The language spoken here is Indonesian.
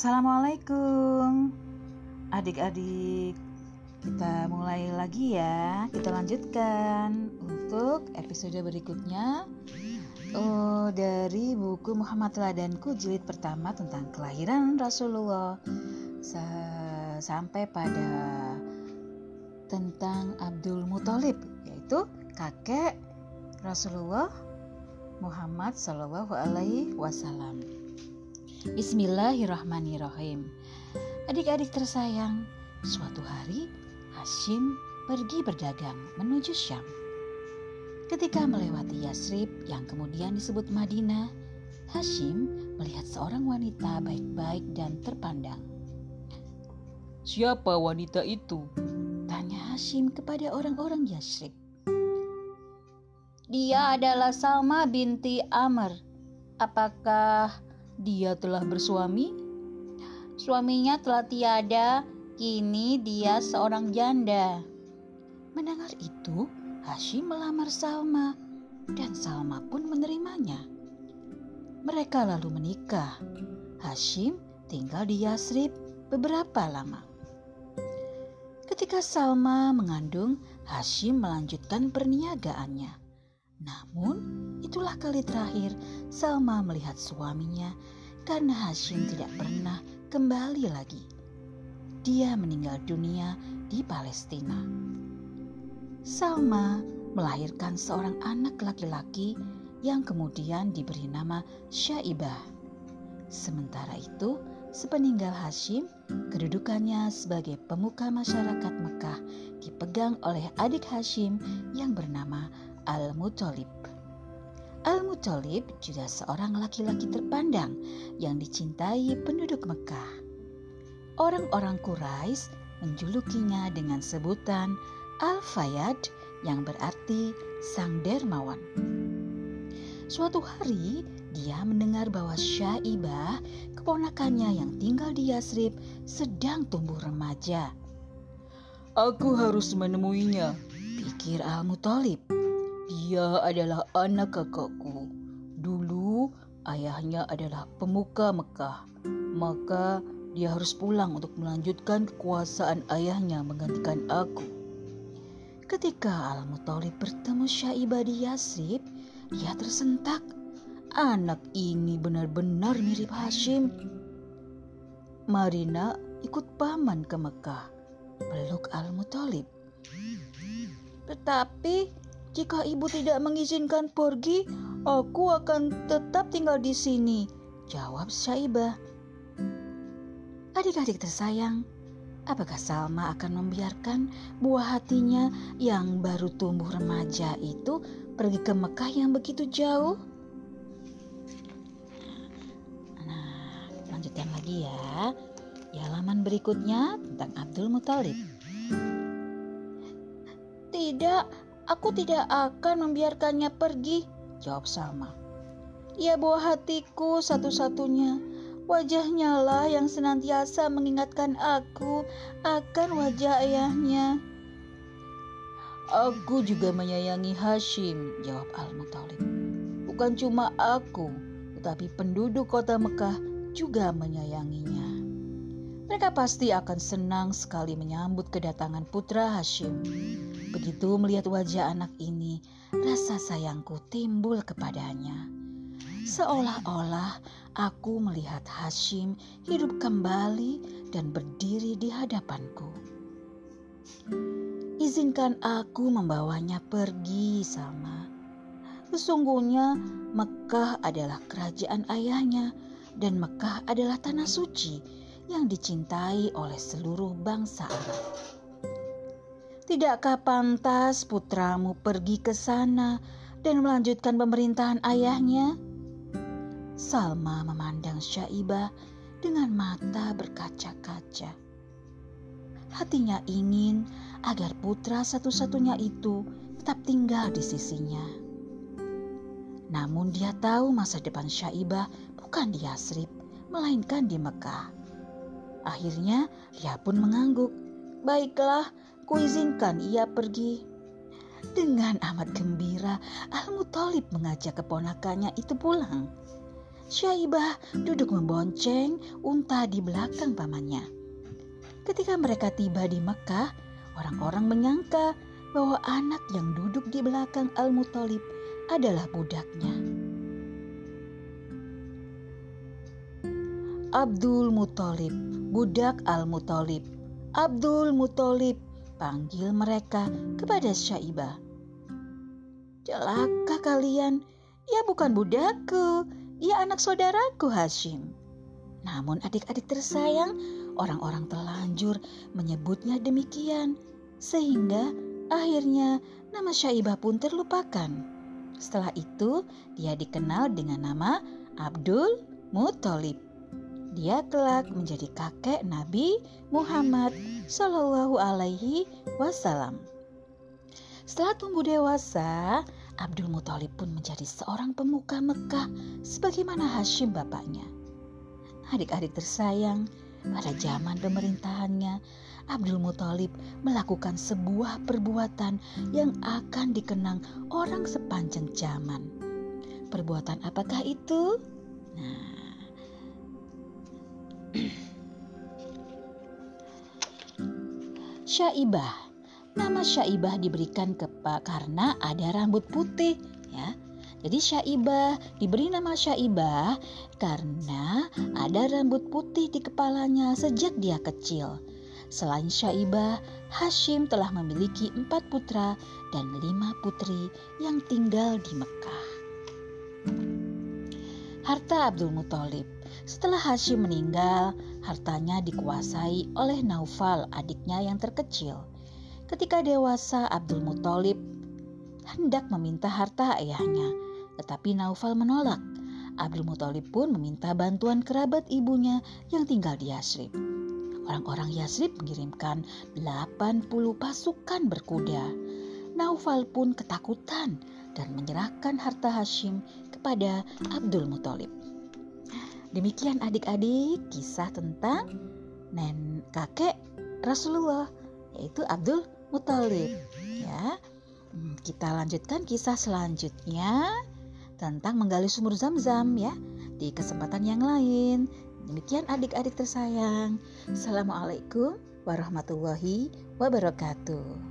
Assalamualaikum. Adik-adik Kita mulai lagi ya. Kita lanjutkan Untuk episode berikutnya. Oh, Dari buku Muhammad Ladanku Jilid pertama tentang kelahiran Rasulullah. Sampai pada Tentang Abdul Muthalib Yaitu kakek Rasulullah Muhammad Sallallahu Alaihi Wasallam. Bismillahirrahmanirrahim. Adik-adik tersayang, suatu hari Hashim pergi berdagang menuju Syam. Ketika melewati Yasrib yang kemudian disebut Madinah, Hashim melihat seorang wanita baik-baik dan terpandang. Siapa wanita itu? Tanya Hashim kepada orang-orang Yasrib. Dia adalah Salma binti Amr. Apakah dia telah bersuami? Suaminya telah tiada, kini dia seorang janda. Mendengar itu, Hashim melamar Salma dan Salma pun menerimanya. Mereka lalu menikah. Hashim tinggal di Yasrib beberapa lama. Ketika Salma mengandung, Hashim melanjutkan perniagaannya. Namun, itulah kali terakhir Salma melihat suaminya karena Hashim tidak pernah kembali lagi. Dia meninggal dunia di Palestina. Salma melahirkan seorang anak laki-laki yang kemudian diberi nama Syaibah. Sementara itu, sepeninggal Hashim, kedudukannya sebagai pemuka masyarakat Mekah dipegang oleh adik Hashim yang bernama Al-Muthalib. Al-Muthalib juga seorang laki-laki terpandang yang dicintai penduduk Mekah. Orang-orang Quraisy menjulukinya dengan sebutan Al-Fayyad yang berarti sang dermawan. Suatu hari, dia mendengar bahwa Syaibah, keponakannya yang tinggal di Yasrib, sedang tumbuh remaja. Aku harus menemuinya, pikir Al-Muthalib. Dia adalah anak kakakku. Dulu ayahnya adalah pemuka Mekah. Maka dia harus pulang untuk melanjutkan kekuasaan ayahnya menggantikan aku. Ketika Al-Muthalib bertemu Syaibah di Yasrib, dia tersentak. Anak ini benar-benar mirip Hashim. Marina ikut paman ke Mekah, peluk Al-Muthalib. Tetapi jika ibu tidak mengizinkan pergi, aku akan tetap tinggal di sini, jawab Syaibah. Adik-adik tersayang, apakah Salma akan membiarkan buah hatinya yang baru tumbuh remaja itu pergi ke Mekah yang begitu jauh? Nah, lanjutkan lagi ya. Di halaman berikutnya tentang Abdul Muthalib. Tidak, Aku tidak akan membiarkannya pergi, jawab Salma. Ia buah hatiku satu-satunya. Wajahnya lah yang senantiasa mengingatkan aku akan wajah ayahnya. Aku juga menyayangi Hashim, jawab Al-Muthalib. Bukan cuma aku, tetapi penduduk kota Mekah juga menyayanginya. Mereka pasti akan senang sekali menyambut kedatangan putra Hashim. Begitu melihat wajah anak ini, rasa sayangku timbul kepadanya. Seolah-olah aku melihat Hashim hidup kembali dan berdiri di hadapanku. Izinkan aku membawanya pergi sama. Sesungguhnya Mekah adalah kerajaan ayahnya dan Mekah adalah tanah suci yang dicintai oleh seluruh bangsa Arab. Tidakkah pantas putramu pergi ke sana dan melanjutkan pemerintahan ayahnya? Salma memandang Syaibah dengan mata berkaca-kaca. Hatinya ingin agar putra satu-satunya itu tetap tinggal di sisinya. Namun dia tahu masa depan Syaibah bukan di Yasrib, melainkan di Mekah. Akhirnya dia pun mengangguk. Baiklah, kuizinkan ia pergi. Dengan amat gembira, Al-Muthalib mengajak keponakannya itu pulang. Syaibah duduk membonceng unta di belakang pamannya. Ketika mereka tiba di Mekah, orang-orang menyangka bahwa anak yang duduk di belakang Al-Muthalib adalah budaknya. Abdul Muthalib, budak Al-Muthalib. Abdul Muthalib, panggil mereka kepada Syaibah. Celaka kalian, ia bukan budakku, ia anak saudaraku Hashim. Namun adik-adik tersayang, orang-orang terlanjur menyebutnya demikian. Sehingga akhirnya nama Syaibah pun terlupakan. Setelah itu dia dikenal dengan nama Abdul Muthalib. Dia kelak menjadi kakek Nabi Muhammad Shallallahu Alaihi Wasallam. Setelah tumbuh dewasa, Abdul Muthalib pun menjadi seorang pemuka Mekah sebagaimana Hashim bapaknya. Adik-adik tersayang, pada zaman pemerintahannya, Abdul Muthalib melakukan sebuah perbuatan yang akan dikenang orang sepanjang zaman. Perbuatan apakah itu? Nah, Syaibah Nama Syaibah diberikan ke karena ada rambut putih ya. Jadi Syaibah diberi nama Syaibah karena ada rambut putih di kepalanya sejak dia kecil. Selain Syaibah, Hashim telah memiliki empat putra dan lima putri yang tinggal di Mekah. Harta Abdul Muthalib Setelah Hashim meninggal, hartanya dikuasai oleh Naufal, adiknya yang terkecil. Ketika dewasa, Abdul Muthalib hendak meminta harta ayahnya, tetapi Naufal menolak. Abdul Muthalib pun meminta bantuan kerabat ibunya yang tinggal di Yasrib. Orang-orang Yasrib mengirimkan 80 pasukan berkuda. Naufal pun ketakutan dan menyerahkan harta Hashim kepada Abdul Muthalib. Demikian adik-adik kisah tentang nen kakek Rasulullah yaitu Abdul Muthalib ya. Hmm, kita lanjutkan kisah selanjutnya tentang menggali sumur zam-zam ya di kesempatan yang lain. Demikian adik-adik tersayang. Assalamualaikum warahmatullahi wabarakatuh.